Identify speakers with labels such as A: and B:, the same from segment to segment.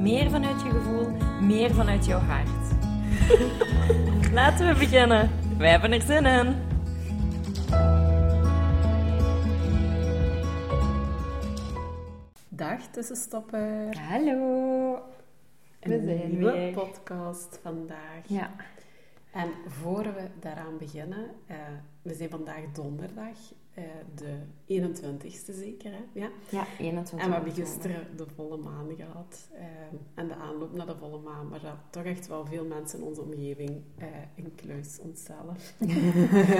A: meer vanuit je gevoel, meer vanuit jouw hart. Laten we beginnen. Wij hebben er zin in.
B: Dag tussenstopper.
A: Hallo. We
B: Een
A: zijn
B: nieuwe
A: weer.
B: podcast vandaag.
A: Ja,
B: En voor we daaraan beginnen, eh, we zijn vandaag donderdag, de 21ste zeker, hè? Ja.
A: ja 21
B: En we hebben gisteren de volle maan gehad. eh, en de aanloop naar de volle maan. Maar dat toch echt wel veel mensen in onze omgeving, eh incluis onszelf,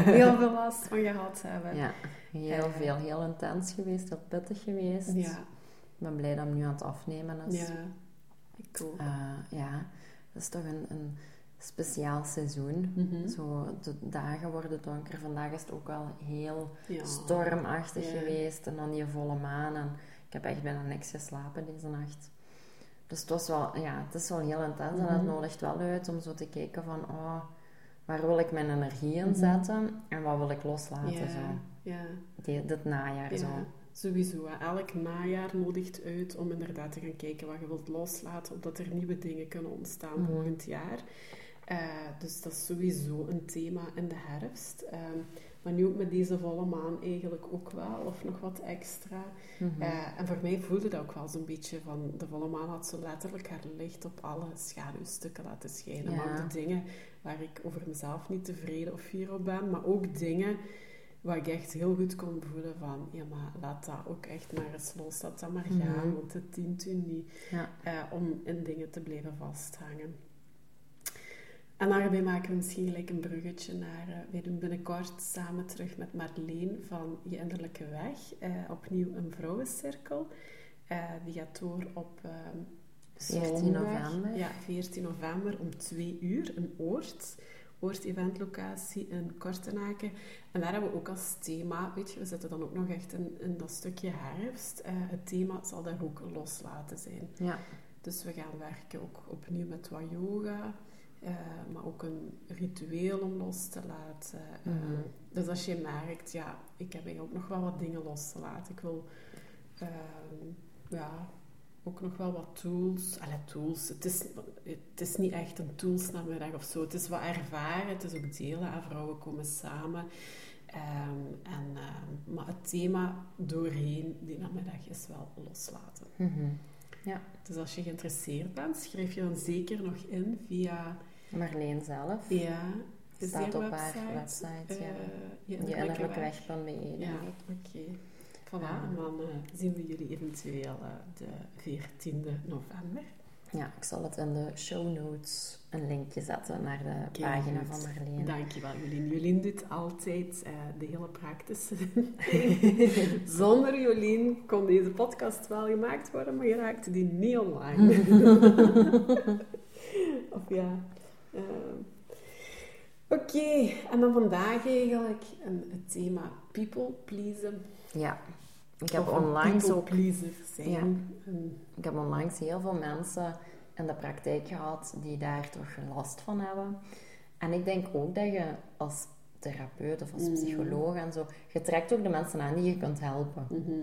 B: heel veel last van gehad hebben.
A: Ja, heel
B: Eh.
A: veel. Heel intens geweest, heel pittig geweest.
B: Ja,
A: Ik ben blij dat hem nu aan het afnemen is.
B: ja. Ik ook.
A: Eh, ja, dat is toch een, een speciaal seizoen.
B: Mhm.
A: Zo, de dagen worden donker. Vandaag is het ook wel heel
B: Ja.
A: stormachtig
B: Ja.
A: geweest. En dan die volle maan. En ik heb echt bijna niks geslapen deze nacht. Dus het was wel, ja, het is wel heel intens. En het
B: Mhm.
A: nodigt wel uit om zo te kijken van, oh, waar wil ik mijn energie in
B: Mhm.
A: zetten? En wat wil ik loslaten?
B: Ja,
A: Zo.
B: ja.
A: Die, dit najaar zo.
B: Sowieso. Elk najaar nodigt uit om inderdaad te gaan kijken wat je wilt loslaten, opdat er nieuwe dingen kunnen ontstaan volgend jaar. Eh, dus dat is sowieso een thema in de herfst. Ehm, maar nu ook met deze volle maan eigenlijk ook wel, of nog wat extra.
A: Mhm.
B: Eh, en voor mij voelde dat ook wel zo'n beetje van... De volle maan had zo letterlijk haar licht op alle schaduwstukken laten schijnen. Maar ook de dingen waar ik over mezelf niet tevreden of fier op ben. Maar ook dingen waar ik echt heel goed kon voelen van... Ja, maar laat dat ook echt maar eens los. Laat dat maar gaan,
A: Mhm.
B: want het dient u niet.
A: Ja.
B: eh, om in dingen te blijven vasthangen. En daarbij maken we misschien gelijk een bruggetje naar... eh, wij doen binnenkort samen terug met Marleen van Je Innerlijke Weg. eh, opnieuw een vrouwencirkel. Eh, die gaat door op... ehm,
A: 14
B: zondag.
A: november.
B: Ja, 14 november om 2 uur. Een oord. Oord-eventlocatie in Kortenaken. En daar hebben we ook als thema... Weet je, we zitten dan ook nog echt in, in dat stukje herfst. Het thema zal daar ook loslaten zijn.
A: Ja.
B: Dus we gaan werken ook opnieuw met wat yoga, eh, maar ook een ritueel om los te laten. Eh,
A: Mhm.
B: dus als je merkt, ja, ik heb eigenlijk ook nog wel wat dingen los te laten. Ik wil ehm, ja, ook nog wel wat tools. Allee, tools. Het is, het is niet echt een toolsnamiddag of zo. Het is wat ervaren, het is ook delen. En vrouwen komen samen. Ehm, en, ehm, maar het thema doorheen die namiddag is wel loslaten.
A: Mhm. Ja.
B: Dus als je geïnteresseerd bent, schrijf je dan zeker nog in via...
A: Marleen zelf.
B: Ja,
A: Staat op haar website,
B: eh,
A: ja.
B: innerlijke weg. Ja, oké. Voilà, en dan eh, zien we jullie eventueel eh, de 14e november.
A: Ja, ik zal het in de show notes een linkje zetten naar de pagina van Marleen.
B: Dankjewel, Jolien. Jolien doet altijd eh, de hele praktische Zonder Jolien kon deze podcast wel gemaakt worden, maar je raakte die niet online. of ja. Eh, Oké, en dan vandaag eigenlijk een, het thema people pleasen.
A: Ja, ik heb onlangs ook
B: zijn.
A: Ja.
B: En-
A: Ik heb onlangs heel veel mensen in de praktijk gehad die daar toch last van hebben. En ik denk ook dat je als therapeut of als
B: Mm.
A: psycholoog en zo, je trekt ook de mensen aan die je kunt helpen.
B: Mhm.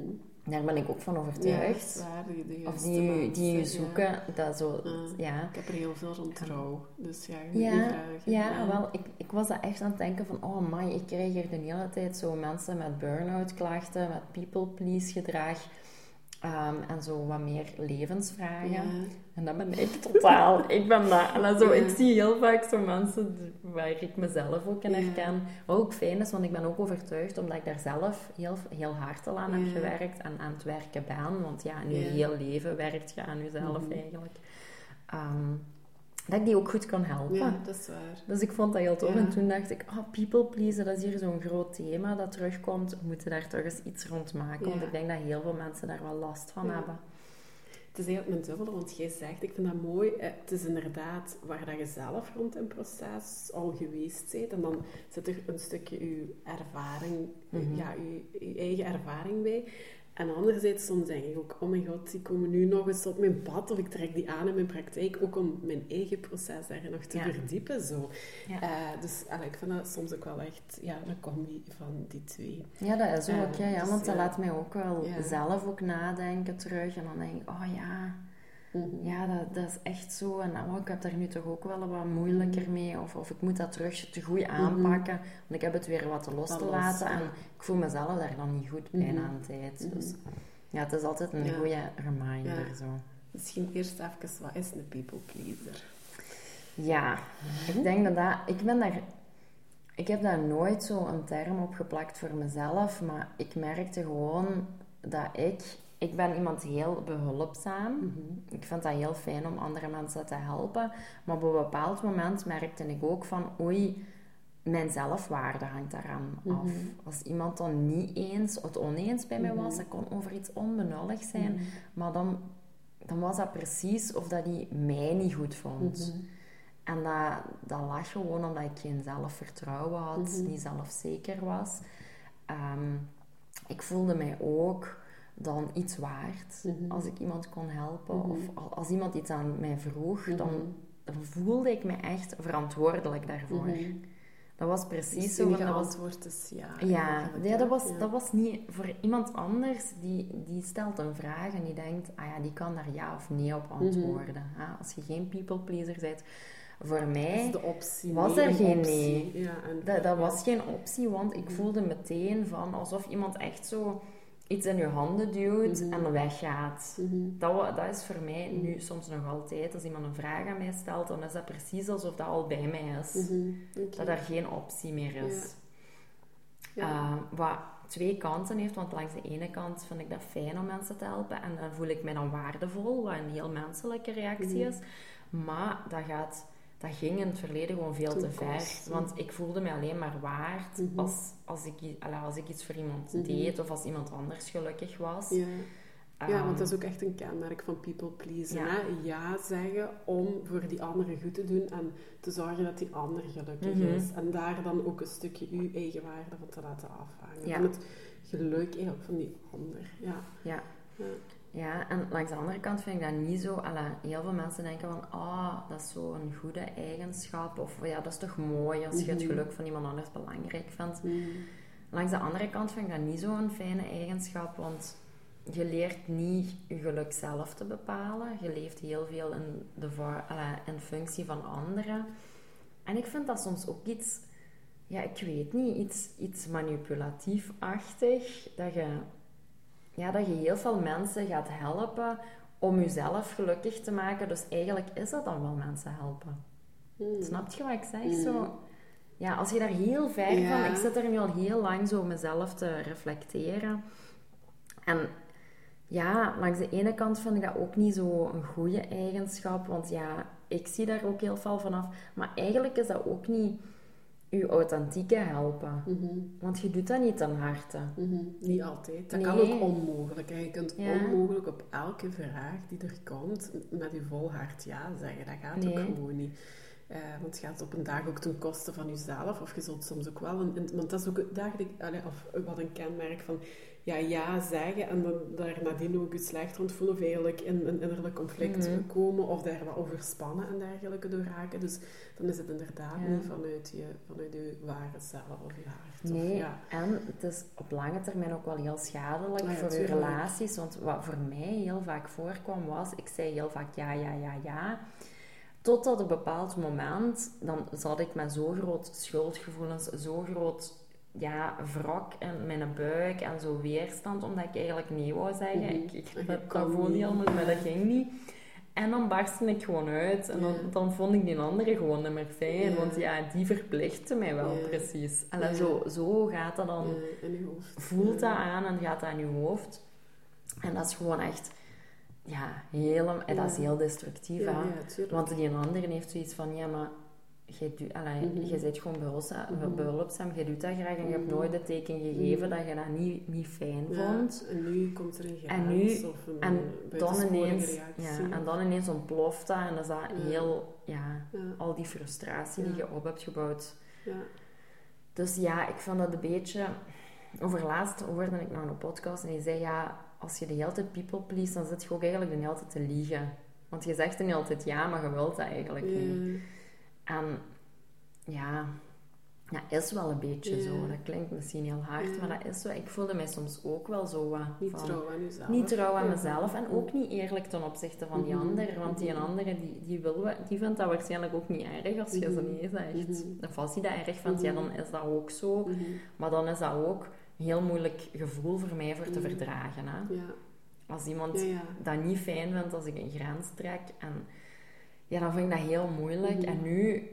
A: Daar ben ik ook van
B: Ja,
A: overtuigd.
B: is waar, de- de
A: of die, u- die
B: ja.
A: zoeken, dat zo,
B: Ja.
A: ja.
B: Ik heb er heel veel rond trouw, dus ja, je
A: Ja,
B: die vragen.
A: Ja, wel, ik, ik was dat echt aan het denken van, oh man, ik krijg hier de hele tijd zo mensen met burn-out klachten, met people-please gedrag ehm, en zo wat meer levensvragen.
B: Ja.
A: En dat ben ik totaal. ik ben dat. En zo,
B: Ja.
A: ik zie heel vaak zo mensen waar ik mezelf ook in
B: Ja.
A: herken. Wat ook fijn is, want ik ben ook overtuigd, omdat ik daar zelf heel, heel hard al aan heb gewerkt en aan het werken ben. Want ja, in je heel leven werkt je aan jezelf
B: Mhm.
A: eigenlijk. Ehm, dat ik die ook goed kan helpen.
B: ja, dat is waar.
A: Dus ik vond dat heel tof.
B: Ja.
A: En toen dacht ik, oh, people pleasen, dat is hier zo'n groot thema dat terugkomt. We moeten daar toch eens iets rond maken. Want ik denk dat heel veel mensen daar wel last van
B: Ja.
A: hebben.
B: het is eigenlijk mijn dubbele, want jij zegt, ik vind dat mooi, eh, het is inderdaad waar dat je zelf rond een proces al geweest bent. En dan zit er een stukje je ervaring,
A: Mhm.
B: ja, je, je eigen ervaring bij. En anderzijds, soms denk ik ook, oh mijn god, die komen nu nog eens op mijn pad, of ik trek die aan in mijn praktijk, ook om mijn eigen proces daar nog te
A: Ja.
B: verdiepen. Zo.
A: Ja.
B: Eh, dus allee, ik vind dat soms ook wel echt ja, een combi van die twee.
A: Ja, dat is ook, ja, ja
B: dus
A: want dat laat mij ook wel zelf ook nadenken terug. En dan denk ik, oh ja, ja dat, dat is echt zo. En oh, ik heb daar nu toch ook wel wat moeilijker mee. Of, of ik moet dat terug te goed aanpakken. Want ik heb het weer wat los
B: Wat
A: te
B: los,
A: laten.
B: ja.
A: En ik voel mezelf daar dan niet goed bij
B: Mhm.
A: na een tijd.
B: Mhm.
A: Dus ja, het is altijd een
B: Ja.
A: goede reminder.
B: Ja.
A: Zo.
B: Misschien eerst even, wat is een people pleaser?
A: Ja, ik denk dat dat... Ik ben daar... Ik heb daar nooit zo een term op geplakt voor mezelf, maar ik merkte gewoon dat ik... Ik ben iemand heel behulpzaam. Ik vind dat heel fijn om andere mensen te helpen. Maar op een bepaald moment merkte ik ook van... Oei, mijn zelfwaarde hangt daaraan af. Als iemand dan niet eens het oneens bij mij was, dat kon over iets onbenullig zijn, maar dan, dan was dat precies of dat hij mij niet goed vond. En dat, dat lag gewoon omdat ik geen zelfvertrouwen had, niet zelfzeker was. Ehm, ik voelde mij ook dan iets waard als ik iemand kon helpen. Of al- als iemand iets aan mij vroeg, dan, dan voelde ik me echt verantwoordelijk daarvoor. Dat was precies
B: Dus
A: zo. dat was,
B: is ja.
A: ja, ja, dat, was,
B: Ja.
A: dat was niet voor iemand anders die, die stelt een vraag en die denkt, ah ja, die kan daar ja of nee op antwoorden. Ah, als je geen people pleaser bent, voor mij
B: optie.
A: was
B: nee,
A: er
B: een
A: geen
B: optie.
A: nee.
B: Ja, en,
A: Dat, dat was geen optie, want ik voelde meteen van alsof iemand echt zo iets in je handen duwt en dan weggaat. dat, wa- dat is voor mij nu soms nog altijd, als iemand een vraag aan mij stelt, dan is dat precies alsof dat al bij mij is.
B: Mhm.
A: Dat er geen optie meer is.
B: Ja.
A: Uh, wat twee kanten heeft, want langs de ene kant vind ik dat fijn om mensen te helpen en dan voel ik mij dan waardevol, wat een heel menselijke reactie
B: Mhm.
A: is. Maar dat, gaat, dat ging in het verleden gewoon veel te ver. Want ik voelde me alleen maar waard
B: Mhm.
A: als, als, ik, als ik iets voor iemand deed of als iemand anders gelukkig was.
B: Ja. Ja,
A: Ehm,
B: want dat is ook echt een kenmerk van people pleasen.
A: Ja.
B: Hè? Ja zeggen om voor die andere goed te doen en te zorgen dat die ander gelukkig
A: Mhm.
B: is. En daar dan ook een stukje uw eigen waarde van te laten afhangen.
A: Ja.
B: Van het geluk eigenlijk van die ander. Ja.
A: ja.
B: Ja.
A: En langs de andere kant vind ik dat niet zo. Alla, heel veel mensen denken van, ah, dat is zo'n goede eigenschap. Of ja, dat is toch mooi als je het
B: Mhm.
A: geluk van iemand anders belangrijk vindt.
B: Mhm.
A: Langs de andere kant vind ik dat niet zo'n fijne eigenschap, want je leert niet je geluk zelf te bepalen. Je leeft heel veel in, de alla, in functie van anderen. En ik vind dat soms ook iets, ja, ik weet niet, iets, iets manipulatief-achtig. Dat je, ja, dat je heel veel mensen gaat helpen om jezelf gelukkig te maken. Dus eigenlijk is dat dan wel mensen helpen.
B: Mhm.
A: Snap je wat ik zeg?
B: Mm.
A: Zo, ja, als je daar heel ver
B: Ja.
A: van... Ik zit er nu al heel lang zo mezelf te reflecteren. En ja, langs de ene kant vind ik dat ook niet zo een goede eigenschap. Want ja, ik zie daar ook heel veel vanaf. Maar eigenlijk is dat ook niet je authentieke helpen.
B: Mhm.
A: Want je doet dat niet ten harte.
B: Mhm. Niet altijd. Dat
A: Nee.
B: kan ook onmogelijk. hè. Je kunt
A: Ja.
B: onmogelijk op elke vraag die er komt met je vol hart ja zeggen. Dat gaat
A: Nee.
B: ook gewoon niet. Eh, want het gaat op een dag ook ten koste van jezelf. Of je zult soms ook wel... Een, want dat is ook dagelijk, of wat een kenmerk van ja, ja zeggen en dan daar nadien ook je slecht rond voelen of eigenlijk in een innerlijk conflict
A: Mhm.
B: komen of daar wat overspannen en dergelijke door raken. Dus dan is het inderdaad
A: Ja.
B: niet vanuit je, vanuit je ware zelf of je hart.
A: Nee,
B: Of, ja.
A: en het is op lange termijn ook wel heel schadelijk
B: ja,
A: voor je relaties. Want wat voor mij heel vaak voorkwam was, ik zei heel vaak ja, ja, ja, ja. Tot op een bepaald moment, dan zat ik met zo groot schuldgevoelens, zo groot ja, wrok in mijn buik en zo weerstand, omdat ik eigenlijk nee wou zeggen. Ik, ik,
B: En
A: dat, dat
B: kan
A: voelde
B: niet.
A: helemaal, maar dat ging niet. En dan barstte ik gewoon uit. En dan,
B: Ja.
A: dan vond ik die andere gewoon niet meer fijn.
B: Ja.
A: Want ja, die verplichtte mij wel
B: Ja.
A: precies. En zo, zo gaat dat dan...
B: In.
A: Voelt dat aan en gaat dat aan je hoofd. En dat is gewoon echt... Ja, heel, en dat is heel destructief. Want die andere heeft zoiets van... Ja, maar
B: Mhm.
A: je bent gewoon behulpzaam, behulpzaam, je doet dat graag en je hebt
B: Mhm.
A: nooit het teken gegeven
B: Mhm.
A: dat je dat niet, niet fijn
B: Ja,
A: vond.
B: en nu komt er een grens
A: En nu-
B: of een
A: En dan ineens,
B: reactie.
A: ja, en dan ineens ontploft dat en dan is dat
B: Ja.
A: heel, ja, al die frustratie die je op hebt gebouwd.
B: ja.
A: Dus ja, ik vond dat een beetje... Overlaatst hoorde ik nog een podcast en die zei, ja, als je de hele tijd people please, dan zit je ook eigenlijk de hele tijd te liegen. Want je zegt dan altijd ja, maar je wilt dat eigenlijk niet. En ja, ja, is wel een beetje
B: Ja.
A: zo. Dat klinkt misschien heel hard,
B: Ja.
A: maar dat is zo. Ik voelde mij soms ook wel zo wat
B: Niet
A: van...
B: trouw aan jezelf.
A: Niet trouw aan
B: Ja.
A: mezelf en ook niet eerlijk ten opzichte van die
B: Mhm.
A: ander. Want die
B: Mhm.
A: andere, die, die, wil, die vindt dat waarschijnlijk ook niet erg als je ze
B: Mhm.
A: niet zegt. Of als hij dat erg vindt, ja, dan is dat ook zo. Maar dan is dat ook een heel moeilijk gevoel voor mij voor te verdragen. Hè?
B: Ja.
A: Als iemand dat niet fijn vindt als ik een grens trek. En ja, dan vind ik dat heel moeilijk.
B: Mhm.
A: En nu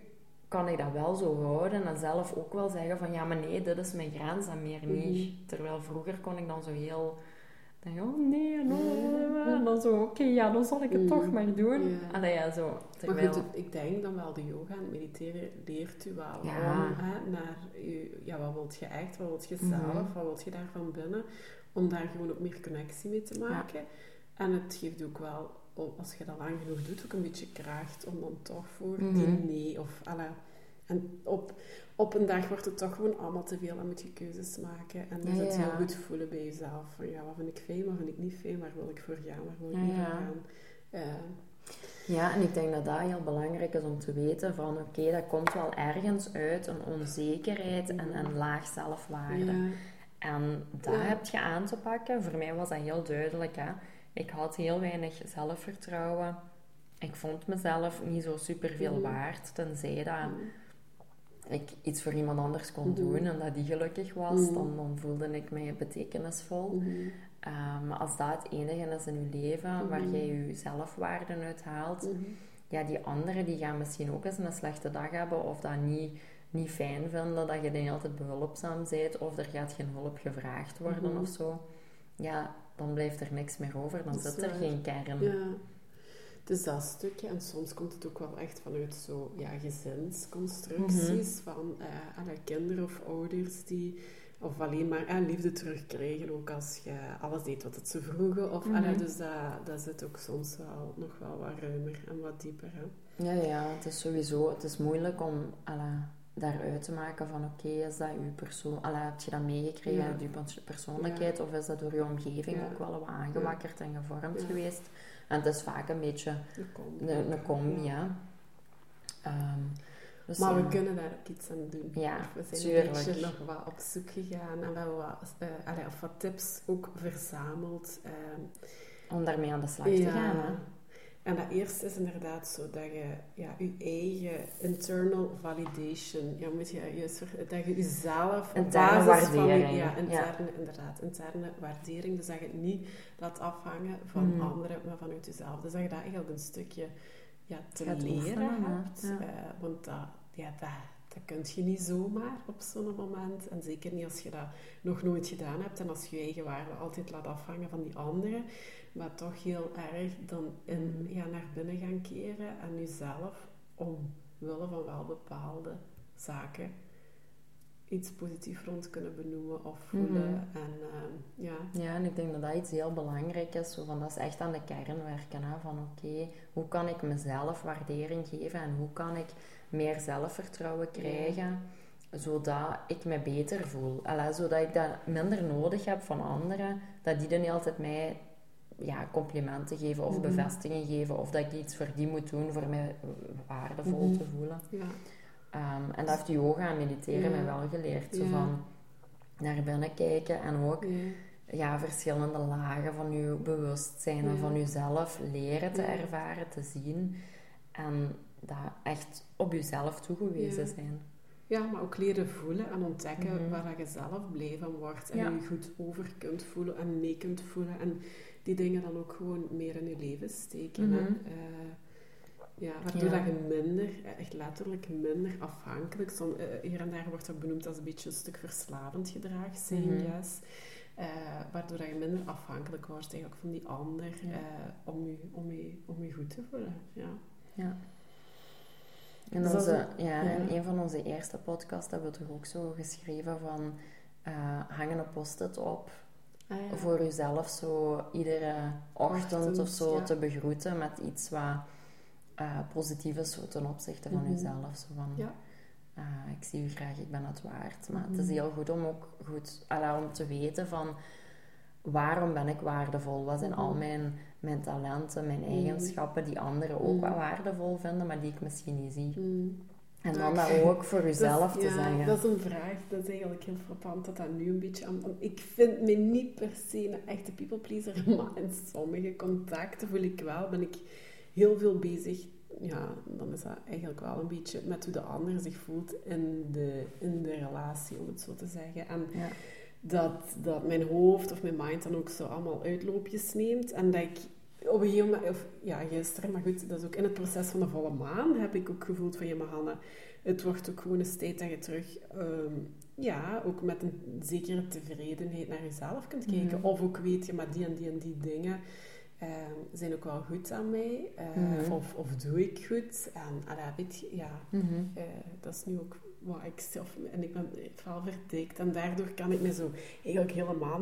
A: kan ik dat wel zo houden en zelf ook wel zeggen van ja, maar nee, dit is mijn grens en meer niet.
B: Mhm.
A: Terwijl vroeger kon ik dan zo heel denken, oh nee, no, en dan zo, oké, ja, dan zal ik het
B: Mhm.
A: toch maar doen.
B: Ja.
A: Allee, ja, zo.
B: Maar
A: Terwijl,
B: goed, ik denk dan wel de yoga en het mediteren leert u wel
A: Ja.
B: om hè, naar u, ja, wat wilt je echt, wat wilt je
A: Mhm.
B: zelf, wat wilt je daarvan binnen, om daar gewoon ook meer connectie mee te maken. En het geeft ook wel, als je dat lang genoeg doet, ook een beetje kracht om dan toch voor die
A: Mhm.
B: nee of alle. En op, op een dag wordt het toch gewoon allemaal te veel en moet je keuzes maken. En dan
A: Ja,
B: is het
A: ja.
B: heel goed voelen bij jezelf. Van ja, wat vind ik fijn, wat vind ik niet fijn, waar wil ik voor gaan, waar wil ik
A: Ja,
B: niet
A: ja.
B: voor gaan. Eh,
A: Ja, en ik denk dat dat heel belangrijk is om te weten van oké, dat komt wel ergens uit een onzekerheid en een laag zelfwaarde. En dat heb je aan te pakken. Voor mij was dat heel duidelijk. Hè? Ik had heel weinig zelfvertrouwen. Ik vond mezelf niet zo super veel
B: Mhm.
A: waard, tenzij dat
B: Mhm.
A: ik iets voor iemand anders kon
B: Mhm.
A: doen en dat die gelukkig was, dan, dan voelde ik mij betekenisvol. Maar als dat het enige is in je leven waar jij je zelfwaarde uit haalt, ja, die anderen die gaan misschien ook eens een slechte dag hebben of dat niet, niet fijn vinden dat je de hele tijd behulpzaam bent of er gaat geen hulp gevraagd worden
B: Mhm.
A: of zo. Ja, dan blijft er niks meer over, dan zit er geen kern.
B: Ja. Dus dat stukje, en soms komt het ook wel echt vanuit zo, ja, gezinsconstructies
A: Mhm.
B: van eh, alle kinderen of ouders die, of alleen maar eh, liefde terugkrijgen, ook als je alles deed wat het ze vroegen. Of, allee, dus dat, dat zit ook soms wel nog wel wat ruimer en wat dieper. Hè.
A: Ja, ja, het is sowieso, het is moeilijk om alla, daaruit te maken van oké, is dat uw persoon, alla, heb je dat meegekregen
B: Ja.
A: uit uw pers- persoonlijkheid of is dat door je omgeving
B: Ja.
A: ook wel wat aangewakkerd en gevormd geweest? En het is vaak een beetje een, een combi, ja. Ehm, dus
B: Maar we kunnen daar ook iets aan doen.
A: Ja,
B: we zijn
A: tuurlijk.
B: een beetje nog wat op zoek gegaan en we hebben wat, eh, allee, of wat tips ook verzameld. ehm,
A: Om daarmee aan de slag te gaan. Hè?
B: En dat eerste is inderdaad zo dat je ja, je eigen internal validation, ja, moet je juist ver- dat je jezelf op
A: Interne
B: basis van
A: waardering,
B: je, ja,
A: ja.
B: interne, inderdaad, interne waardering, dus dat je het niet laat afhangen van
A: Mhm.
B: anderen, maar vanuit jezelf. Dus dat je dat eigenlijk een stukje ja, te
A: Gaat
B: leren
A: oefenen,
B: hebt,
A: Ja.
B: Eh, want dat, ja, dat, dat kun je niet zomaar op zo'n moment. En zeker niet als je dat nog nooit gedaan hebt en als je je eigen waarde altijd laat afhangen van die anderen. Maar toch heel erg dan in, ja, naar binnen gaan keren en jezelf omwille van wel bepaalde zaken iets positief rond kunnen benoemen of voelen.
A: Mhm.
B: En ehm, ja,
A: Ja, en ik denk dat dat iets heel belangrijk is. Zo van, dat is echt aan de kern werken. Hè? Van oké, hoe kan ik mezelf waardering geven en hoe kan ik meer zelfvertrouwen krijgen, zodat ik me beter voel. Allee, zodat ik dat minder nodig heb van anderen, dat die dan niet altijd mij ja, complimenten geven of bevestiging geven, of dat ik iets voor die moet doen voor mij waardevol
B: Mhm.
A: te voelen.
B: ja.
A: Ehm, en dat heeft yoga en mediteren
B: Ja.
A: mij wel geleerd. Zo van naar binnen kijken en ook
B: ja.
A: verschillende lagen van je bewustzijn en van jezelf leren te ervaren, te zien. En dat echt op jezelf toegewezen zijn.
B: Ja, maar ook leren voelen en ontdekken
A: Mhm.
B: waar je zelf blij van wordt. En
A: Ja.
B: je goed over kunt voelen en mee kunt voelen. En die dingen dan ook gewoon meer in je leven steken. Eh, ja, waardoor
A: Ja.
B: dat je minder, eh, echt letterlijk minder afhankelijk... Som, eh, hier en daar wordt dat benoemd als een beetje een stuk verslavend gedrag zijn. Eh, waardoor dat je minder afhankelijk wordt eigenlijk van die ander
A: Ja.
B: om, je, om, je, om je goed te voelen. Ja.
A: Ja. In,
B: Dus
A: onze,
B: een-
A: ja, in een van onze eerste podcasts hebben we toch ook zo geschreven van uh, hang een post-it op
B: Ah, ja.
A: voor jezelf zo iedere ochtend,
B: Ochtend,
A: of zo
B: ja.
A: te begroeten met iets wat uh, positief is ten opzichte van
B: Mhm.
A: jezelf. Zo van,
B: Ja.
A: uh, ik zie u graag, ik ben het waard. Maar het is
B: Mhm.
A: heel goed om ook goed, ala, om te weten van waarom ben ik waardevol? Wat zijn
B: Mhm.
A: al mijn, mijn talenten, mijn
B: Mhm.
A: eigenschappen die anderen ook
B: Mhm.
A: wel waardevol vinden, maar die ik misschien niet zie. En dan dat ook voor jezelf te
B: ja,
A: zeggen.
B: Dat is een vraag. Dat is eigenlijk heel frappant dat dat nu een beetje aan... Ik vind me niet per se een echte people pleaser, maar in sommige contacten voel ik wel, ben ik heel veel bezig. Ja, dan is dat eigenlijk wel een beetje met hoe de ander zich voelt in de, in de relatie, om het zo te zeggen. En
A: Ja.
B: dat, dat mijn hoofd of mijn mind dan ook zo allemaal uitloopjes neemt. En dat ik op een gegeven moment, of ja, gisteren, maar goed, dat is ook in het proces van de volle maan, heb ik ook gevoeld van, ja, maar Hanne, het wordt ook gewoon eens tijd dat je terug, ehm, ja, ook met een zekere tevredenheid naar jezelf kunt kijken.
A: Mhm.
B: Of ook weet je, maar die en die en die dingen ehm, zijn ook wel goed aan mij. eh,
A: Mhm.
B: of, of doe ik goed? En, allee, weet je, ja,
A: Mhm.
B: eh, dat is nu ook wat ik zelf... En ik ben vooral verdikt. En daardoor kan ik me zo eigenlijk helemaal...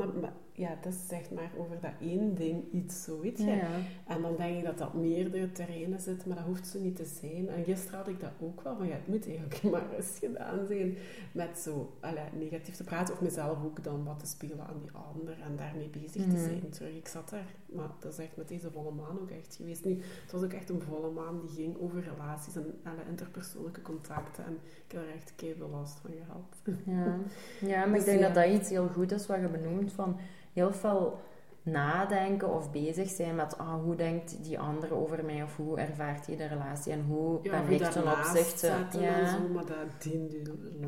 B: Ja, dat is zeg maar over dat één ding iets zo, weet je.
A: Ja.
B: En dan denk ik dat dat meerdere terreinen zit, maar dat hoeft zo niet te zijn. En gisteren had ik dat ook wel, van ja, het moet eigenlijk maar eens gedaan zijn met zo allee, negatief te praten, of mezelf ook dan wat te spelen aan die ander en daarmee bezig te
A: Mhm.
B: zijn. Terug, ik zat daar, maar dat is echt met deze volle maan ook echt geweest. Nu, het was ook echt een volle maan die ging over relaties en alle interpersoonlijke contacten. En ik heb er echt keihard last van gehad.
A: Ja. ja, maar
B: Dus
A: ik denk
B: ja.
A: dat dat iets heel goed is wat je benoemt van heel veel nadenken of bezig zijn met ah, hoe denkt die andere over mij of hoe ervaart hij de relatie en hoe
B: Ja,
A: ben
B: hoe
A: ik ten opzichte... Ja,
B: en zo, maar dat dient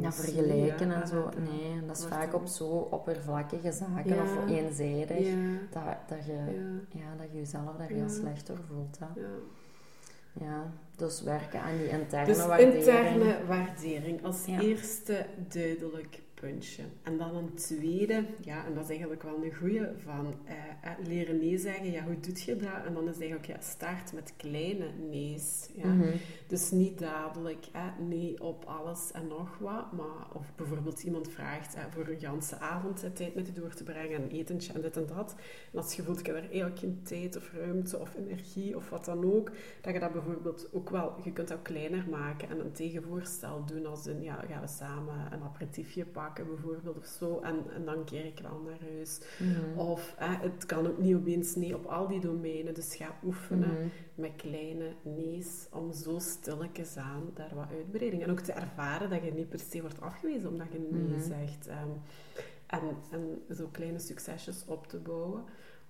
A: ja, vergelijken en zo. Nee, dat is vaak
B: dan-
A: op zo oppervlakkige zaken of eenzijdig dat, dat, je,
B: ja,
A: dat je jezelf daar heel slecht door voelt. Hè.
B: ja.
A: Ja, dus werken aan die interne
B: Dus
A: waardering.
B: interne waardering als
A: Ja.
B: eerste duidelijk puntje. En dan een tweede, ja, en dat is eigenlijk wel een goeie, van eh, eh, leren nee zeggen. Ja, hoe doe je dat? En dan is eigenlijk, ja, start met kleine nee's. Ja.
A: Mhm.
B: Dus niet dadelijk eh, nee op alles en nog wat. Maar of bijvoorbeeld iemand vraagt eh, voor een ganse avond tijd met je door te brengen, een etentje en dit en dat. En als je voelt, ik heb er eigenlijk geen tijd of ruimte of energie of wat dan ook, dat je dat bijvoorbeeld ook wel, je kunt dat kleiner maken en een tegenvoorstel doen als een, ja, gaan we samen een aperitiefje pakken bijvoorbeeld of zo. En, en dan keer ik wel naar huis.
A: Mhm.
B: Of eh, het kan ook niet opeens nee op al die domeinen. Dus ga oefenen
A: Mhm.
B: met kleine nee's om zo stilletjes aan daar wat uitbreiding. En ook te ervaren dat je niet per se wordt afgewezen omdat je nee
A: Mhm.
B: zegt. Ehm, en, en zo kleine succesjes op te bouwen.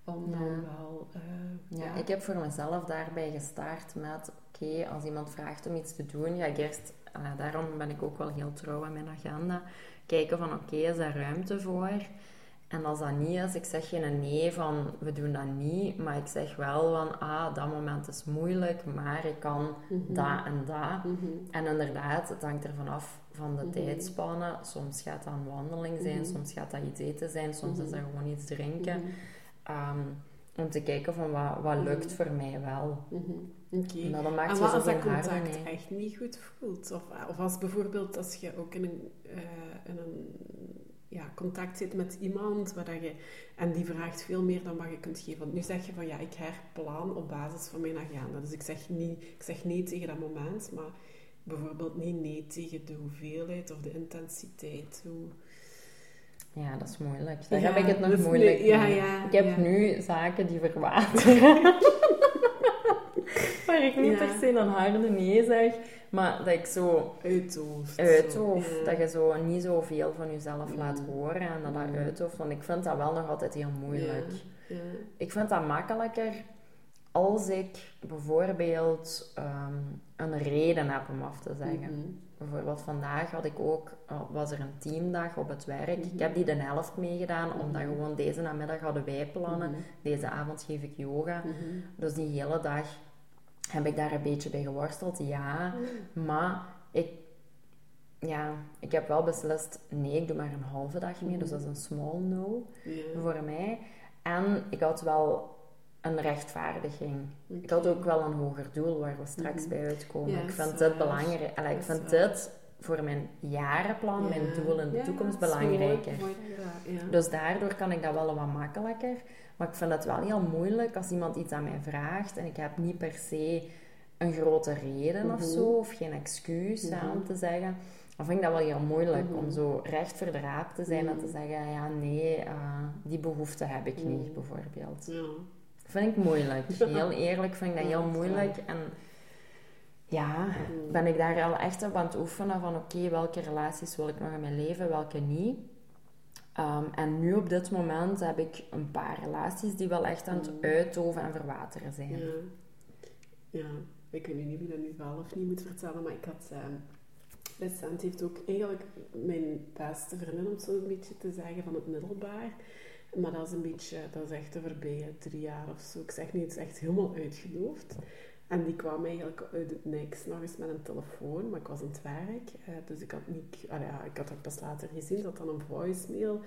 B: Om dan wel... eh,
A: Ja, ik heb voor mezelf daarbij gestart met, oké, als iemand vraagt om iets te doen, ga ik eerst, ah, daarom ben ik ook wel heel trouw aan mijn agenda, kijken van, oké, is daar ruimte voor? En als dat niet is, ik zeg geen nee van, we doen dat niet, maar ik zeg wel van, ah, dat moment is moeilijk, maar ik kan
B: Mhm.
A: dat en dat.
B: Mhm.
A: En inderdaad, het hangt er vanaf van de
B: Mhm.
A: tijdspannen. Soms gaat dat een wandeling zijn,
B: Mhm.
A: soms gaat dat iets eten zijn, soms is
B: Mhm.
A: dat gewoon iets drinken. Ehm, om te kijken van wat, wat lukt voor mij wel.
B: Oké.
A: En dan maakt
B: En
A: je
B: wat
A: zo
B: als dat contact echt niet goed voelt? Of, of als bijvoorbeeld als je ook in een, eh, in een ja, contact zit met iemand waar dat je, en die vraagt veel meer dan wat je kunt geven. Want nu zeg je van ja, ik herplan op basis van mijn agenda. Dus ik zeg, niet, ik zeg nee tegen dat moment, maar bijvoorbeeld niet nee tegen de hoeveelheid of de intensiteit. Hoe...
A: Ja, dat is moeilijk. Daar
B: Ja,
A: heb ik het nog moeilijk
B: nee- ja,
A: mee.
B: ja,
A: ik heb nu zaken die verwateren. waar ik niet
B: Ja.
A: per se een harde nee zeg, maar dat ik zo
B: Uithoofd.
A: uithoofd.
B: zo, ja.
A: Dat je zo niet zoveel van jezelf
B: Mm.
A: laat horen en dat dat uithoofd. Want ik vind dat wel nog altijd heel moeilijk.
B: Ja, ja.
A: Ik vind dat makkelijker als ik bijvoorbeeld ehm, een reden heb om af te zeggen.
B: Mhm.
A: Bijvoorbeeld vandaag had ik ook, eh, was er een teamdag op het werk. Ik
B: Mhm.
A: heb die de helft meegedaan, omdat
B: Mhm.
A: gewoon deze namiddag hadden wij plannen.
B: Mhm.
A: Deze avond geef ik yoga.
B: Mhm.
A: Dus die hele dag heb ik daar een beetje bij geworsteld, ja. Maar ik, ja, ik heb wel beslist, nee, ik doe maar een halve dag mee. Dus dat is een small no voor mij. En ik had wel een rechtvaardiging. Ik had ook wel een hoger doel waar we straks
B: Mhm.
A: bij uitkomen.
B: Ja,
A: ik vind dit belangrijk. Allee, ik vind dit voor mijn jarenplan, mijn doel in de
B: Ja,
A: toekomst
B: mooi,
A: belangrijker.
B: mooi ja.
A: Dus daardoor kan ik dat wel wat makkelijker. Maar ik vind het wel heel moeilijk als iemand iets aan mij vraagt en ik heb niet per se een grote reden of
B: Mhm.
A: zo, of geen excuus
B: Mhm.
A: om te zeggen. Dan vind ik dat wel heel moeilijk
B: Mhm.
A: om zo recht voor de raap te zijn en te
B: Mhm.
A: zeggen: ja, nee, eh, die behoefte heb ik niet,
B: Mhm.
A: bijvoorbeeld.
B: Ja.
A: Vind ik moeilijk. Heel eerlijk vind ik dat heel moeilijk. En ja,
B: Mhm.
A: ben ik daar al echt op aan het oefenen van oké, welke relaties wil ik nog in mijn leven, welke niet. Ehm, en nu op dit moment heb ik een paar relaties die wel echt aan het
B: Mhm.
A: uitdoven en verwateren zijn.
B: Ja. ja, ik weet niet wie dat nu wel of niet moet vertellen, maar ik had... ehm recent heeft ook eigenlijk mijn beste vriendin, om het zo een beetje te zeggen, van het middelbaar. Maar dat is een beetje, dat is echt de voorbije drie jaar of zo. Ik zeg niet, het is echt helemaal uitgedoofd. En die kwam eigenlijk uit het niks nog eens met een telefoon, maar ik was aan het werk. eh, dus ik had niet, ja, ik had dat pas later gezien, dat dan een voicemail.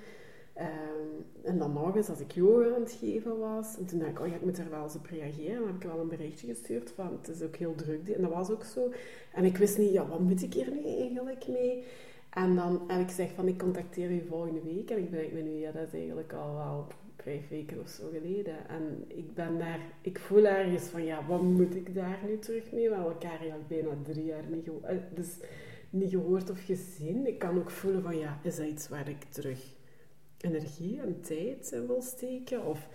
B: Ehm, en dan nog eens, als ik yoga aan het geven was, en toen dacht ik, oh ja, ik moet er wel eens op reageren. Dan heb ik wel een berichtje gestuurd van, het is ook heel druk. En dat was ook zo. En ik wist niet, ja, wat moet ik hier nu eigenlijk mee? En dan heb ik gezegd van, ik contacteer u volgende week. En ik bedenk me nu, ja, dat is eigenlijk al wel vijf weken of zo geleden. En ik ben daar, ik voel ergens van, ja, wat moet ik daar nu terug mee? We hebben elkaar eigenlijk bijna drie jaar niet, geho- eh, dus niet gehoord of gezien. Ik kan ook voelen van, ja, is dat iets waar ik terug energie en tijd in wil steken? Of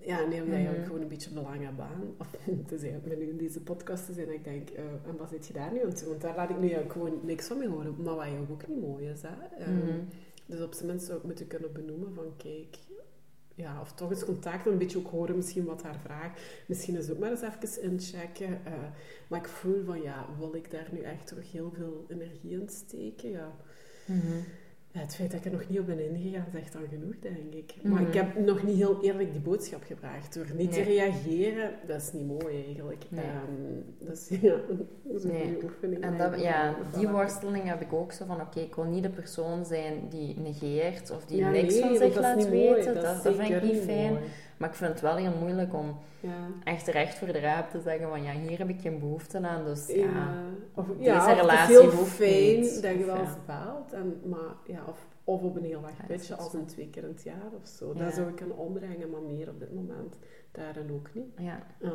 B: ja, nee, omdat je
A: Mhm.
B: ook gewoon een beetje belang hebt aan. Of het is eigenlijk nu in deze podcast te zijn dat ik denk, eh, en wat zit je daar nu aan te doen? Want daar laat ik nu eigenlijk gewoon niks van mee horen. Maar wat je ook niet mooi is, hè. Ehm,
A: Mhm.
B: Dus op zijn minst zou ik moeten kunnen benoemen van, kijk... Ja, of toch eens contact, een beetje ook horen misschien wat haar vraagt. Misschien is ook maar eens even inchecken. eh, maar ik voel van, ja, wil ik daar nu echt terug heel veel energie in steken? Ja,
A: Mhm.
B: Ja, het feit dat ik er nog niet op ben ingegaan, zegt dan genoeg, denk ik.
A: Mhm.
B: Maar ik heb nog niet heel eerlijk die boodschap gebracht. Door niet te reageren, dat is niet mooi eigenlijk.
A: Nee.
B: Ehm, dus ja, dat is een
A: Nee.
B: goede oefening.
A: En dat, ja, die worsteling heb ik ook zo van, oké, ik wil niet de persoon zijn die negeert of die
B: Ja,
A: niks van zich
B: dat is
A: laat weten.
B: Dat
A: Dat,
B: is
A: dat vind ik niet fijn.
B: mooi.
A: Maar ik vind het wel heel moeilijk om
B: Ja.
A: echt recht voor de raap te zeggen van, ja, hier heb ik geen behoefte aan, dus ja.
B: Ja, of,
A: Deze
B: of het
A: relatie
B: is heel fijn
A: niet,
B: dat je wel belt, en, maar, ja, of, of op een heel
A: is
B: als een twee keer in het jaar of zo. Dat zou ik kunnen ombrengen, maar meer op dit moment daarin ook niet.
A: Ja,
B: Ja,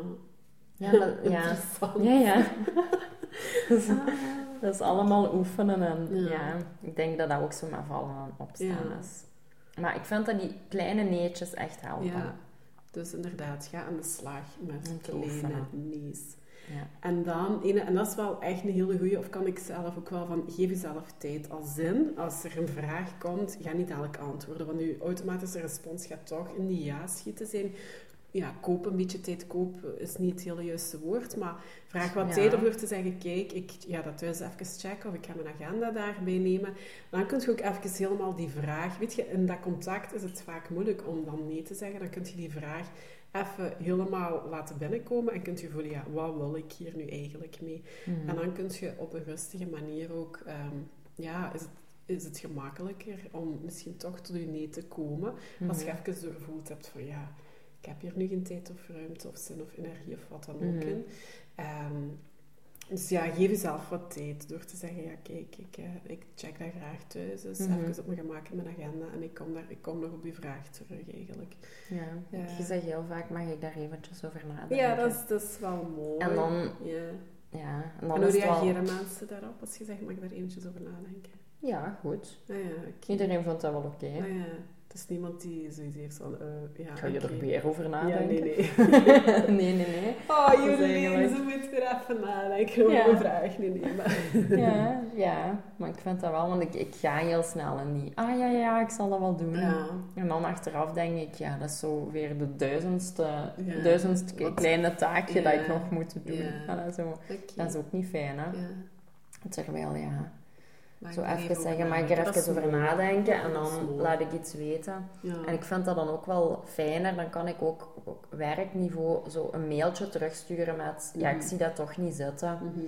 A: ja, dat, ja. Ja, ja.
B: Ah.
A: dat is allemaal oefenen en
B: Ja.
A: ja. ik denk dat dat ook zo met vallen en opstaan
B: Ja.
A: is. Maar ik vind dat die kleine neetjes echt helpen.
B: Ja, dus inderdaad, ga aan de slag met kleine nees.
A: Ja.
B: En dan, en dat is wel echt een hele goeie, of kan ik zelf ook wel van, geef jezelf tijd als zin. Als er een vraag komt, ga niet dadelijk antwoorden, want je automatische respons gaat toch in die ja schieten zijn. Ja, koop een beetje tijd, koop is niet het hele juiste woord, maar vraag wat
A: Ja.
B: tijd om te zeggen, kijk, ik ga dat thuis even checken of ik ga mijn agenda daarbij nemen. Dan kun je ook even helemaal die vraag, weet je, in dat contact is het vaak moeilijk om dan nee te zeggen, dan kun je die vraag even helemaal laten binnenkomen en kunt je voelen, ja, wat wil ik hier nu eigenlijk mee?
A: Mhm.
B: En dan kun je op een rustige manier ook, ehm, ja, is het, is het gemakkelijker om misschien toch tot je nee te komen. Als je
A: Mhm.
B: even doorvoeld hebt van, ja, ik heb hier nu geen tijd of ruimte of zin of energie of wat dan ook
A: Mhm.
B: in. Ehm, dus ja, geef jezelf wat tijd door te zeggen, ja kijk, ik, eh, ik check dat graag thuis, dus
A: Mhm.
B: even op mijn gemak in mijn agenda en ik kom, daar, ik kom nog op uw vraag terug eigenlijk.
A: Ja.
B: Ja.
A: Je zegt heel vaak, mag ik daar eventjes over nadenken?
B: Ja, dat is, dat is wel mooi.
A: En dan,
B: Ja.
A: ja, en
B: En
A: dan
B: hoe
A: het wel...
B: reageren mensen daarop als je zegt, mag ik daar eventjes over nadenken?
A: Ja, goed.
B: Ah, ja.
A: Iedereen vindt dat wel oké.
B: Ah, ja. Het is niemand die zoiets heeft van, eh, ja,
A: Ga je
B: oké.
A: er weer over
B: Ja,
A: nadenken?
B: nee, nee.
A: nee, nee, nee.
B: Oh,
A: eigenlijk-
B: ze moet weer even nadenken over
A: Ja.
B: mijn vraag. Nee, nee, maar...
A: Ja, ja, maar ik vind dat wel, want ik, ik ga heel snel in die, ah ja, ja, ik zal dat wel doen.
B: Ja.
A: En dan achteraf denk ik, ja, dat is zo weer de duizendste,
B: Ja.
A: duizendste
B: Wat-
A: kleine taakje dat ik
B: Ja.
A: nog moet doen.
B: Ja.
A: Voilà, zo. Dat is ook niet fijn, hè.
B: Ja.
A: Terwijl, ja, Zo even zeggen, mag ik er even over
B: mooi.
A: nadenken
B: Ja,
A: en dan laat ik iets weten.
B: Ja.
A: En ik vind dat dan ook wel fijner, dan kan ik ook op werkniveau zo een mailtje terugsturen met, ja, ik
B: Mhm.
A: zie dat toch niet zitten.
B: Mhm.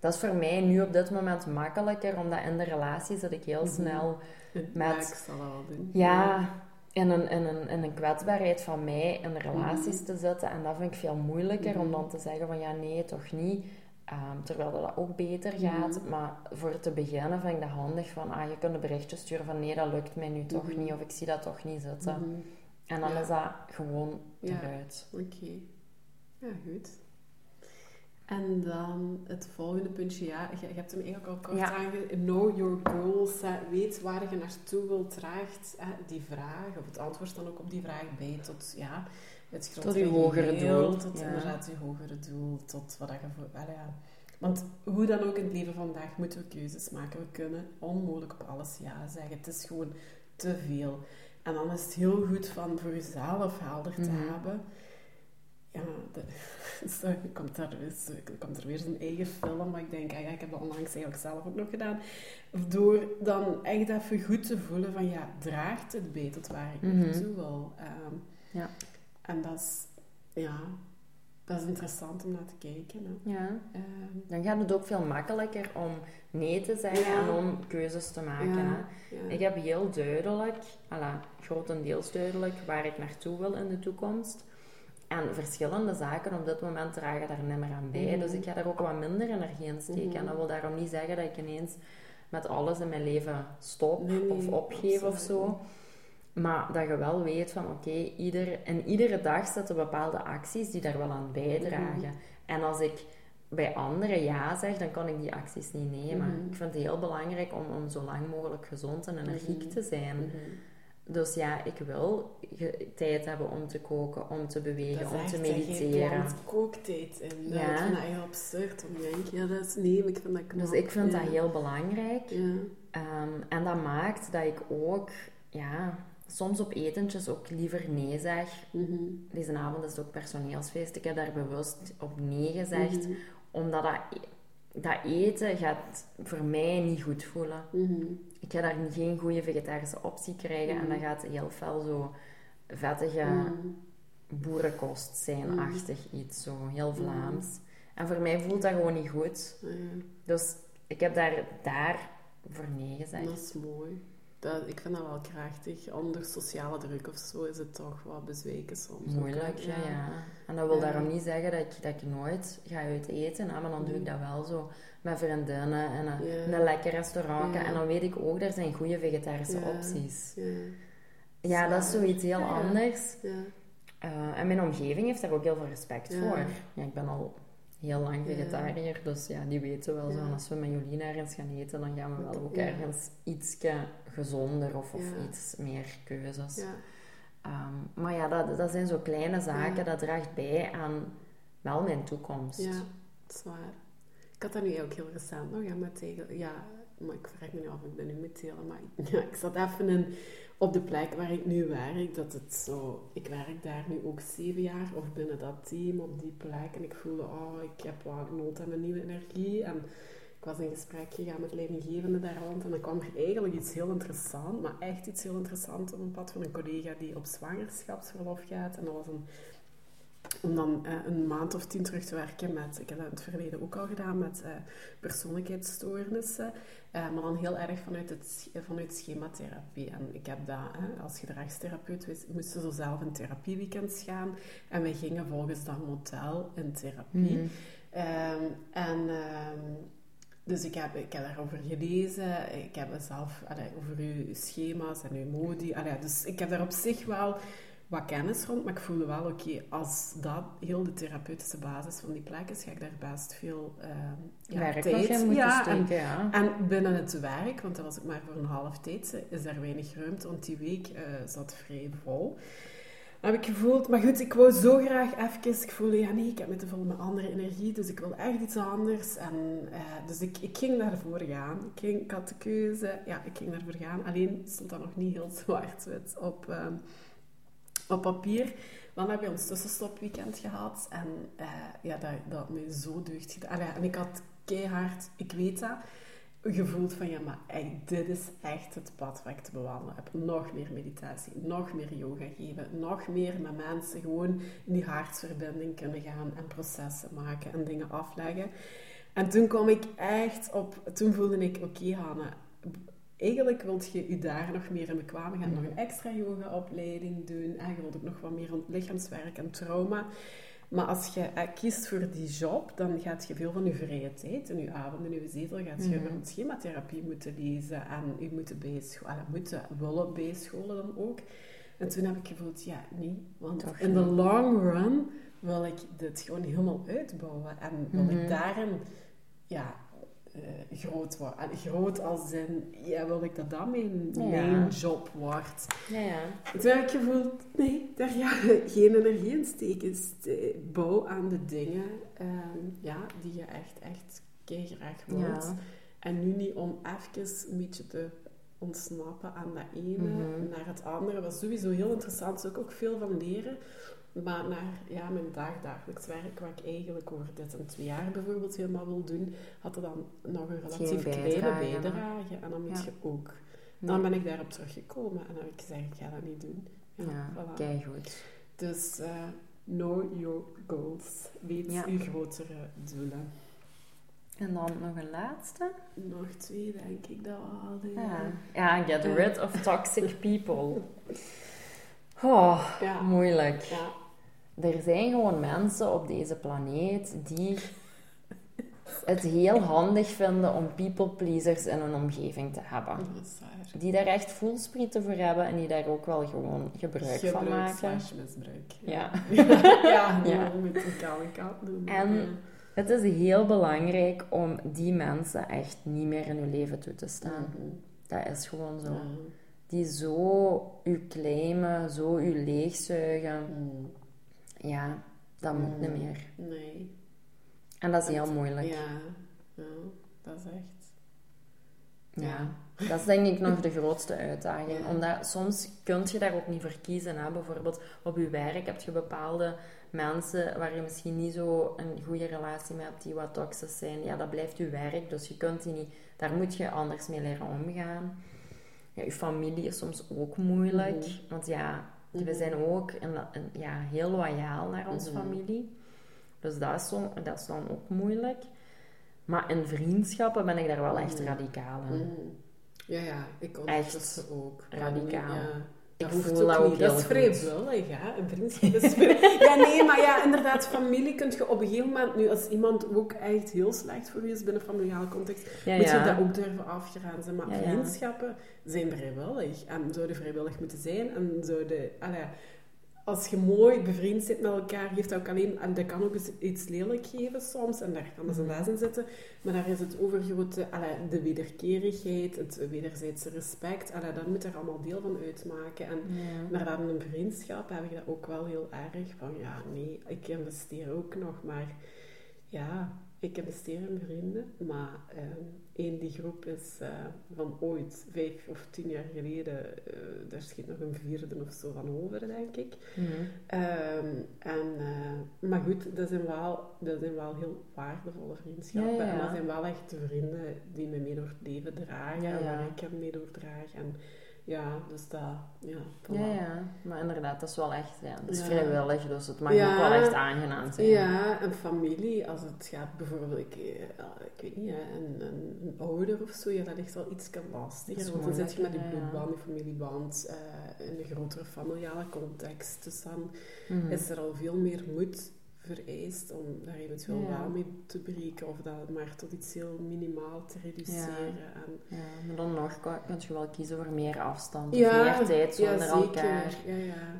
A: Dat is voor mij nu op dit moment makkelijker, omdat in de relatie zit ik heel
B: Mhm.
A: snel
B: Ja,
A: Met-
B: ik zal dat wel doen.
A: Ja, in een, in, een, in een kwetsbaarheid van mij in relaties te zitten. En dat vind ik veel moeilijker om dan te zeggen van ja, nee, toch niet. Ehm, terwijl dat ook beter gaat.
B: Mhm.
A: Maar voor te beginnen vind ik dat handig van ah, je kunt een berichtje sturen van nee, dat lukt mij nu toch
B: Mhm.
A: niet. Of ik zie dat toch niet zitten.
B: Mhm.
A: En dan
B: Ja.
A: is dat gewoon
B: Ja.
A: eruit.
B: Oké. Ja, goed. En dan het volgende puntje, ja, je, je hebt hem eigenlijk al kort
A: Ja.
B: aange... Know your goals, hè. weet waar je naartoe wilt, draagt hè, die vraag, of het antwoord dan ook op die vraag bij tot, ja, het grotere
A: je hogere doel,
B: Tot
A: ja.
B: inderdaad je hogere doel, tot wat dat je voor... ja. Want hoe dan ook in het leven vandaag moeten we keuzes maken. We kunnen onmogelijk op alles ja zeggen. Het is gewoon te veel. En dan is het heel goed van voor jezelf helder te
A: Mhm.
B: hebben. Ja, de, zo komt, er, zo komt er weer zo'n eigen film. Maar ik denk, ah ja, ik heb dat onlangs eigenlijk zelf ook nog gedaan. Door dan echt even goed te voelen van, ja, draagt het bij tot waar ik
A: Mhm.
B: naartoe wil? Ehm,
A: Ja.
B: En dat is, ja, dat is interessant om naar te kijken. Hè.
A: Ja.
B: Ehm,
A: Dan gaat het ook veel makkelijker om nee te zeggen
B: Ja.
A: en om keuzes te maken.
B: Ja.
A: Hè?
B: ja.
A: Ik heb heel duidelijk, alla, grotendeels duidelijk, waar ik naartoe wil in de toekomst. En verschillende zaken op dit moment dragen daar niet meer aan bij.
B: Mhm.
A: Dus ik ga daar ook wat minder energie in steken.
B: Mhm.
A: En dat wil daarom niet zeggen dat ik ineens met alles in mijn leven stop
B: Nee, nee,
A: of opgeef of zo. Maar dat je wel weet van oké, ieder, in iedere dag zitten bepaalde acties die daar wel aan bijdragen.
B: Mhm.
A: En als ik bij anderen ja zeg, dan kan ik die acties niet nemen.
B: Mhm.
A: Ik vind het heel belangrijk om, om zo lang mogelijk gezond en energiek
B: Mhm.
A: te zijn.
B: Mhm.
A: Dus ja, ik wil tijd hebben om te koken, om te bewegen,
B: Dat
A: om
B: is
A: te mediteren.
B: plant kooktijd in.
A: Ja.
B: Ik vind dat heel absurd. Om te denken, ja, dat is... Nee, ik vind dat knap.
A: Dus ik vind
B: ja.
A: dat heel belangrijk.
B: Ja.
A: Ehm, en dat maakt dat ik ook, ja, soms op etentjes ook liever nee zeg.
B: Mhm.
A: Deze avond is het ook personeelsfeest. Ik heb daar bewust op nee gezegd,
B: Mhm.
A: omdat dat, dat eten gaat voor mij niet goed voelen.
B: Mhm.
A: Ik ga daar geen goede vegetarische optie krijgen en dat gaat heel fel zo vettige boerenkost zijn,
B: Mhm.
A: achtig iets, zo heel Vlaams. En voor mij voelt dat gewoon niet goed. Dus ik heb daar, daar voor nee gezegd.
B: Dat is mooi. Dat, ik vind dat wel krachtig. Onder sociale druk of zo is het toch wat bezweken soms.
A: Moeilijk, ja, ja. En dat wil
B: Ja.
A: daarom niet zeggen dat ik, dat ik nooit ga uit eten, hè, maar dan doe ik
B: Mhm.
A: dat wel zo met vriendinnen en een,
B: Ja.
A: in een lekker restaurant. En dan weet ik ook, er zijn goede vegetarische opties.
B: Ja.
A: Ja, dat is zoiets heel anders.
B: Ja.
A: Eh, en mijn omgeving heeft daar ook heel veel respect voor. Ja, ik ben al heel lang
B: Ja.
A: vegetariër, dus ja, die weten wel zo.
B: Ja.
A: Als we met Jolien ergens gaan eten, dan gaan we wel ook ergens ietsje gezonder of, of
B: Ja.
A: iets meer keuzes.
B: Ja.
A: Ehm, maar ja, dat, dat zijn zo kleine zaken,
B: Ja.
A: dat draagt bij aan wel mijn toekomst.
B: Ja, dat is waar. Ik had dat nu ook heel recent nog, ja, met tegen, ja, maar ik vraag me nu af, ik ben nu met delen, maar ja, ik zat even in, op de plek waar ik nu werk, dat het zo, ik werk daar nu ook zeven jaar, of binnen dat team, op die plek, en ik voelde, oh, ik heb wel nood aan een nieuwe energie, en ik was in gesprek gegaan met leidinggevende daar rond, en dan kwam er eigenlijk iets heel interessants, maar echt iets heel interessants op een pad van een collega die op zwangerschapsverlof gaat, en dat was een om dan eh, een maand of tien terug te werken met, ik heb dat in het verleden ook al gedaan, met eh, persoonlijkheidsstoornissen. eh, maar dan heel erg vanuit, het, vanuit schematherapie. En ik heb dat, hè, als gedragstherapeut, we moesten zo zelf in therapieweekends gaan. En wij gingen volgens dat model in therapie.
A: Mhm.
B: Ehm, en ehm, dus ik heb, ik heb daarover gelezen. Ik heb zelf allee, over uw schema's en uw modi. Allee, dus ik heb daar op zich wel wat kennis rond. Maar ik voelde wel, oké, als dat heel de therapeutische basis van die plek is, ga ik daar best veel ehm ja,
A: Werk
B: tijd
A: in moeten
B: ja, en,
A: steken, ja.
B: en binnen het werk, want dat was ook maar voor een half tijd, is daar weinig ruimte, want die week eh, zat vrij vol. heb ik gevoeld, maar goed, ik wou zo graag even, ik voelde, ja nee, ik heb me te vol met andere energie, dus ik wil echt iets anders. En, eh, dus ik, ik ging daarvoor gaan. Ik, ging, ik had de keuze, ja, ik ging daarvoor gaan. Alleen stond dat nog niet heel zwart-wit op, ehm, op papier. Dan heb je ons tussenstopweekend gehad en eh, ja, dat, had mij zo deugd gedaan. En ik had keihard, ik weet dat, gevoeld van ja, maar dit is echt het pad wat ik te bewandelen heb. Nog meer meditatie, nog meer yoga geven, nog meer met mensen gewoon in die hartsverbinding kunnen gaan en processen maken en dingen afleggen. En toen kwam ik echt op, toen voelde ik, oké Hanne, eigenlijk wilt je je daar nog meer in bekwamen. Je gaat nog een extra yoga-opleiding doen. En je wilt ook nog wat meer lichaamswerk en trauma. Maar als je eh, kiest voor die job, dan gaat je veel van je vrije tijd en je avonden in je zetel gaat je mm schematherapie moeten lezen en je moeten bijscholen, moeten willen bijscholen dan ook. En toen heb ik gevoeld, ja, nee, want in de long run wil ik dit gewoon helemaal uitbouwen en wil ik mhm. daarin ja, uh, groot worden. En groot als in, ja, wil ik dat dat mijn, mijn job wordt. Ja, ja. Toen heb ik gevoeld, nee, daar ga je geen energie in steken. Bouw aan de dingen ehm, ja, die je echt, echt graag wilt. En nu niet om even een beetje te ontsnappen aan dat ene mhm. naar het andere. was sowieso heel interessant. Daar ook, ook veel van leren. Maar naar ja, mijn dagdagelijks werk, wat ik eigenlijk over dit en twee jaar bijvoorbeeld helemaal wil doen, had er dan nog een relatief kleine bijdrage. En dan moet je ook. Dan ben ik daarop teruggekomen en dan heb ik gezegd, ik ga dat niet doen.
A: Ja, ja voilà. kijk goed.
B: Dus uh, know your goals. Weet je grotere doelen.
A: En dan nog een laatste?
B: Nog twee, denk ik dat we hadden.
A: Ja, ja get rid of toxic people. Oh, ja. moeilijk. Ja. Er zijn gewoon mensen op deze planeet die het heel handig vinden om people pleasers in hun omgeving te hebben. Die daar echt voelsprieten voor hebben en die daar ook wel gewoon gebruik, van maken.
B: misbruik.
A: Ja.
B: Ja, ja, met een kale kat doen.
A: En het is heel belangrijk om die mensen echt niet meer in hun leven toe te staan. Mhm. Dat is gewoon zo die zo u claimen, zo u leegzuigen. Mm. Ja, dat moet niet mm. meer.
B: Nee.
A: En dat is heel moeilijk.
B: Ja. ja, dat is echt...
A: Ja. Dat is denk ik nog de grootste uitdaging. Omdat soms kun je daar ook niet voor kiezen. Hè? Bijvoorbeeld op je werk heb je bepaalde mensen waar je misschien niet zo een goede relatie mee hebt, die wat toxisch zijn. Ja, dat blijft je werk, dus je kunt die niet... Daar moet je anders mee leren omgaan ja, je familie is soms ook moeilijk. Mhm. Want ja, we mhm. zijn ook een, ja, heel loyaal naar onze mhm. familie. Dus dat is, zo, dat is dan ook moeilijk. Maar in vriendschappen ben ik daar wel echt radicaal in.
B: Ja, ja, ik
A: echt
B: ook.
A: Radicaal. Ja.
B: Ik voel dat ook Dat is vrijwillig, hè. Een vriendschap is Ja, nee, maar ja, inderdaad, familie kun je op een gegeven moment... Nu, als iemand ook echt heel slecht voor je is binnen familiale context, moet je dat ook durven afgeraden. Maar vriendschappen zijn vrijwillig. En zouden vrijwillig moeten zijn. En zouden... Allee, als je mooi bevriend zit met elkaar, geeft dat ook alleen... En dat kan ook iets lelijk geven soms, en daar kan dus een les in zitten. Maar daar is het overgrote... de wederkerigheid, het wederzijdse respect, allee, dat moet er allemaal deel van uitmaken. En maar dan een vriendschap heb ik dat ook wel heel erg van... Ja, nee, ik investeer ook nog, maar... Ja, ik investeer in vrienden, maar ehm, één die groep is uh, van ooit, vijf of tien jaar geleden, uh, daar schiet nog een vierde of zo van over, denk ik. Mhm. Ehm, en, uh, maar goed, dat zijn, wel, dat zijn wel heel waardevolle vriendschappen. Ja, ja. En dat zijn wel echt vrienden die me mee door het leven dragen en waar ik hem mee door draag. En, ja, dus dat, ja.
A: Ja, ja, maar inderdaad, dat is wel echt, ja, dat is vrijwillig, dus het mag ook wel echt aangenaam zijn.
B: Ja, een familie, als het gaat bijvoorbeeld, ik, eh, ik weet niet, een, een, ouder of zo, ja, dat ligt wel iets lastiger, want dan zit je met die bloedband, die familieband, uh, in een grotere familiale context, dus dan mhm. is er al veel meer moed vereist om daar eventueel ja. wel mee te breken of dat maar tot iets heel minimaal te reduceren. Ja,
A: en, ja maar dan nog kun je wel kiezen voor meer afstand, ja, meer tijd zonder elkaar.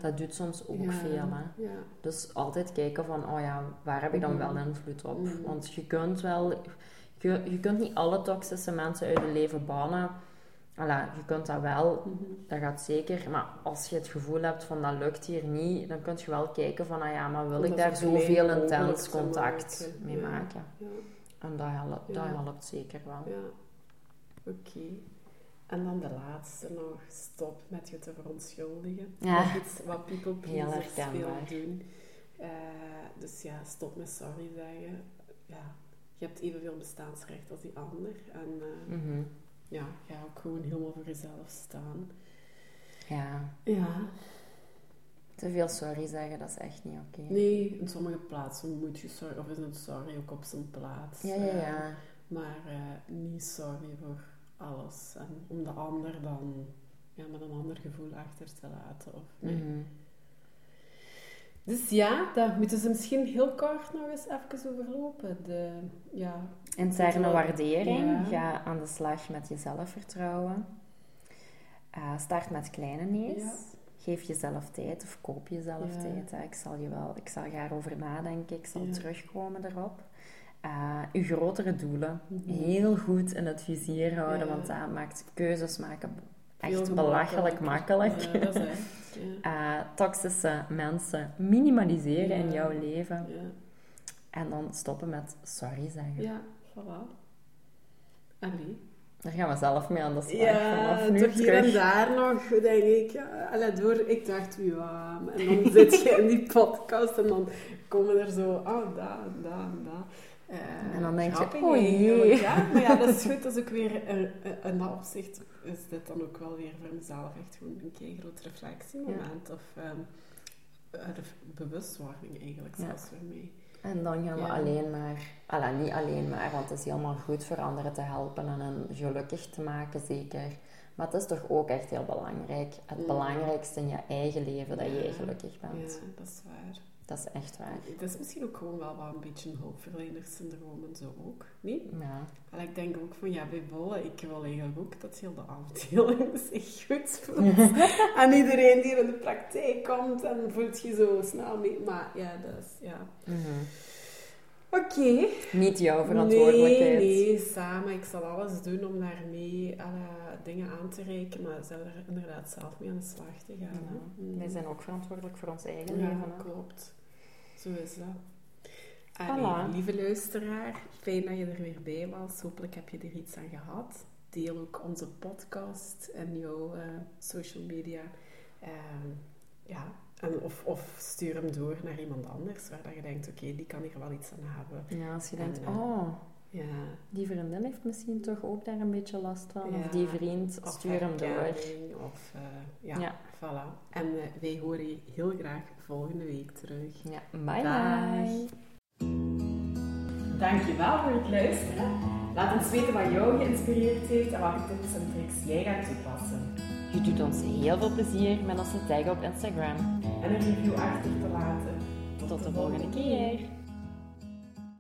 A: Dat doet soms ook veel. Hè? Dus altijd kijken van, oh ja, waar heb ik dan wel mhm. invloed op? Mhm. Want je kunt wel, je, je kunt niet alle toxische mensen uit je leven bannen Voilà, je kunt dat wel, mhm. dat gaat zeker. Maar als je het gevoel hebt van dat lukt hier niet, dan kun je wel kijken van, ah ja, maar wil ik daar zoveel intens contact mee maken? Ja. En dat helpt, dat helpt zeker wel.
B: Ja, oké. En dan de laatste nog, stop met je te verontschuldigen. Ja. Dat is wat people pleasers veel doen. Uh, dus ja, stop met sorry zeggen. Ja, je hebt evenveel bestaansrecht als die ander. En uh, ja, ga ook gewoon helemaal voor jezelf staan.
A: Ja.
B: Ja.
A: Te veel sorry zeggen, dat is echt niet oké.
B: Nee, in sommige plaatsen moet je sorry, of is een sorry ook op zijn plaats.
A: Ja, ja, ja.
B: maar uh, niet sorry voor alles. En om de ander dan ja, met een ander gevoel achter te laten. Of, nee. Dus ja, daar moeten ze misschien heel kort nog eens even overlopen. De, ja,
A: Interne waardering.
B: ja.
A: Ga aan de slag met je zelfvertrouwen. Eh, start met kleine nee's.
B: Ja.
A: Geef jezelf tijd of koop jezelf
B: Ja.
A: tijd. hè. Ik zal je wel, ik zal daarover nadenken. Ik zal terugkomen erop. Eh uw grotere doelen
B: Mhm.
A: heel goed in het vizier houden, want dat maakt keuzes maken echt belachelijk makkelijk.
B: Ja, dat is echt.
A: Eh, toxische mensen minimaliseren in jouw leven.
B: Ja.
A: En dan stoppen met sorry zeggen.
B: ja, voilà. Allee.
A: Daar gaan we zelf mee aan de slag
B: Ja,
A: vanaf nu
B: toch hier
A: terug.
B: en daar nog, denk ik. Allee, door, ik dacht, ja. En dan zit je in die podcast en dan komen er zo, oh, dat, en dat en dat. Eh,
A: En dan denk je, oh
B: Ja, maar ja, dat is goed. Dat is ook weer, een- een- dat opzicht is dit dan ook wel weer voor mezelf echt gewoon een keer groot reflectiemoment. Of de bewustwording eigenlijk
A: Ja.
B: zelfs voor mij.
A: En dan gaan we
B: Ja.
A: alleen maar, alla, niet alleen maar, want het is helemaal goed voor anderen te helpen en hen gelukkig te maken, zeker. Maar het is toch ook echt heel belangrijk. Het belangrijkste in je eigen leven, dat jij
B: Ja.
A: gelukkig bent.
B: Ja, dat is waar.
A: Dat is echt waar.
B: Dat is misschien ook gewoon wel wat een beetje een hulpverlenersyndroom en zo ook, niet?
A: Ja.
B: En ik denk ook van, ja, bij Bolle, ik wil eigenlijk ook dat heel de afdeling zich goed voelt. en iedereen die in de praktijk komt, en voelt je zo snel mee. Maar ja, dat is, ja.
A: Mhm.
B: Oké.
A: Niet jouw verantwoordelijkheid.
B: Nee, nee, samen. Ik zal alles doen om daarmee alle dingen aan te reiken, maar zelf er inderdaad zelf mee aan de slag te gaan.
A: Ja.
B: Mm.
A: Wij zijn ook verantwoordelijk voor ons eigen
B: Ja,
A: leven. hè.
B: klopt. Zo is dat.
A: Voilà.
B: Allee, lieve luisteraar, fijn dat je er weer bij was. Hopelijk heb je er iets aan gehad. Deel ook onze podcast en jouw eh, social media. Ehm, ja, en of, of stuur hem door naar iemand anders waar dat je denkt, oké, die kan hier wel iets aan hebben.
A: Ja, als je
B: En,
A: denkt,
B: eh,
A: oh,
B: Ja.
A: die vriendin heeft misschien toch ook daar een beetje last van. Of die vriend,
B: Of
A: stuur hem door.
B: Of, eh, ja,
A: Ja.
B: voilà. En eh, wij horen je heel graag volgende week terug.
A: Ja, bye
B: Dag.
A: bye.
B: Dankjewel voor het luisteren. Laat ons weten wat jou geïnspireerd heeft en welke tips en tricks jij gaat toepassen.
A: Je doet ons heel veel plezier met onze tag op Instagram.
B: En een review achter te laten.
A: Tot de volgende keer.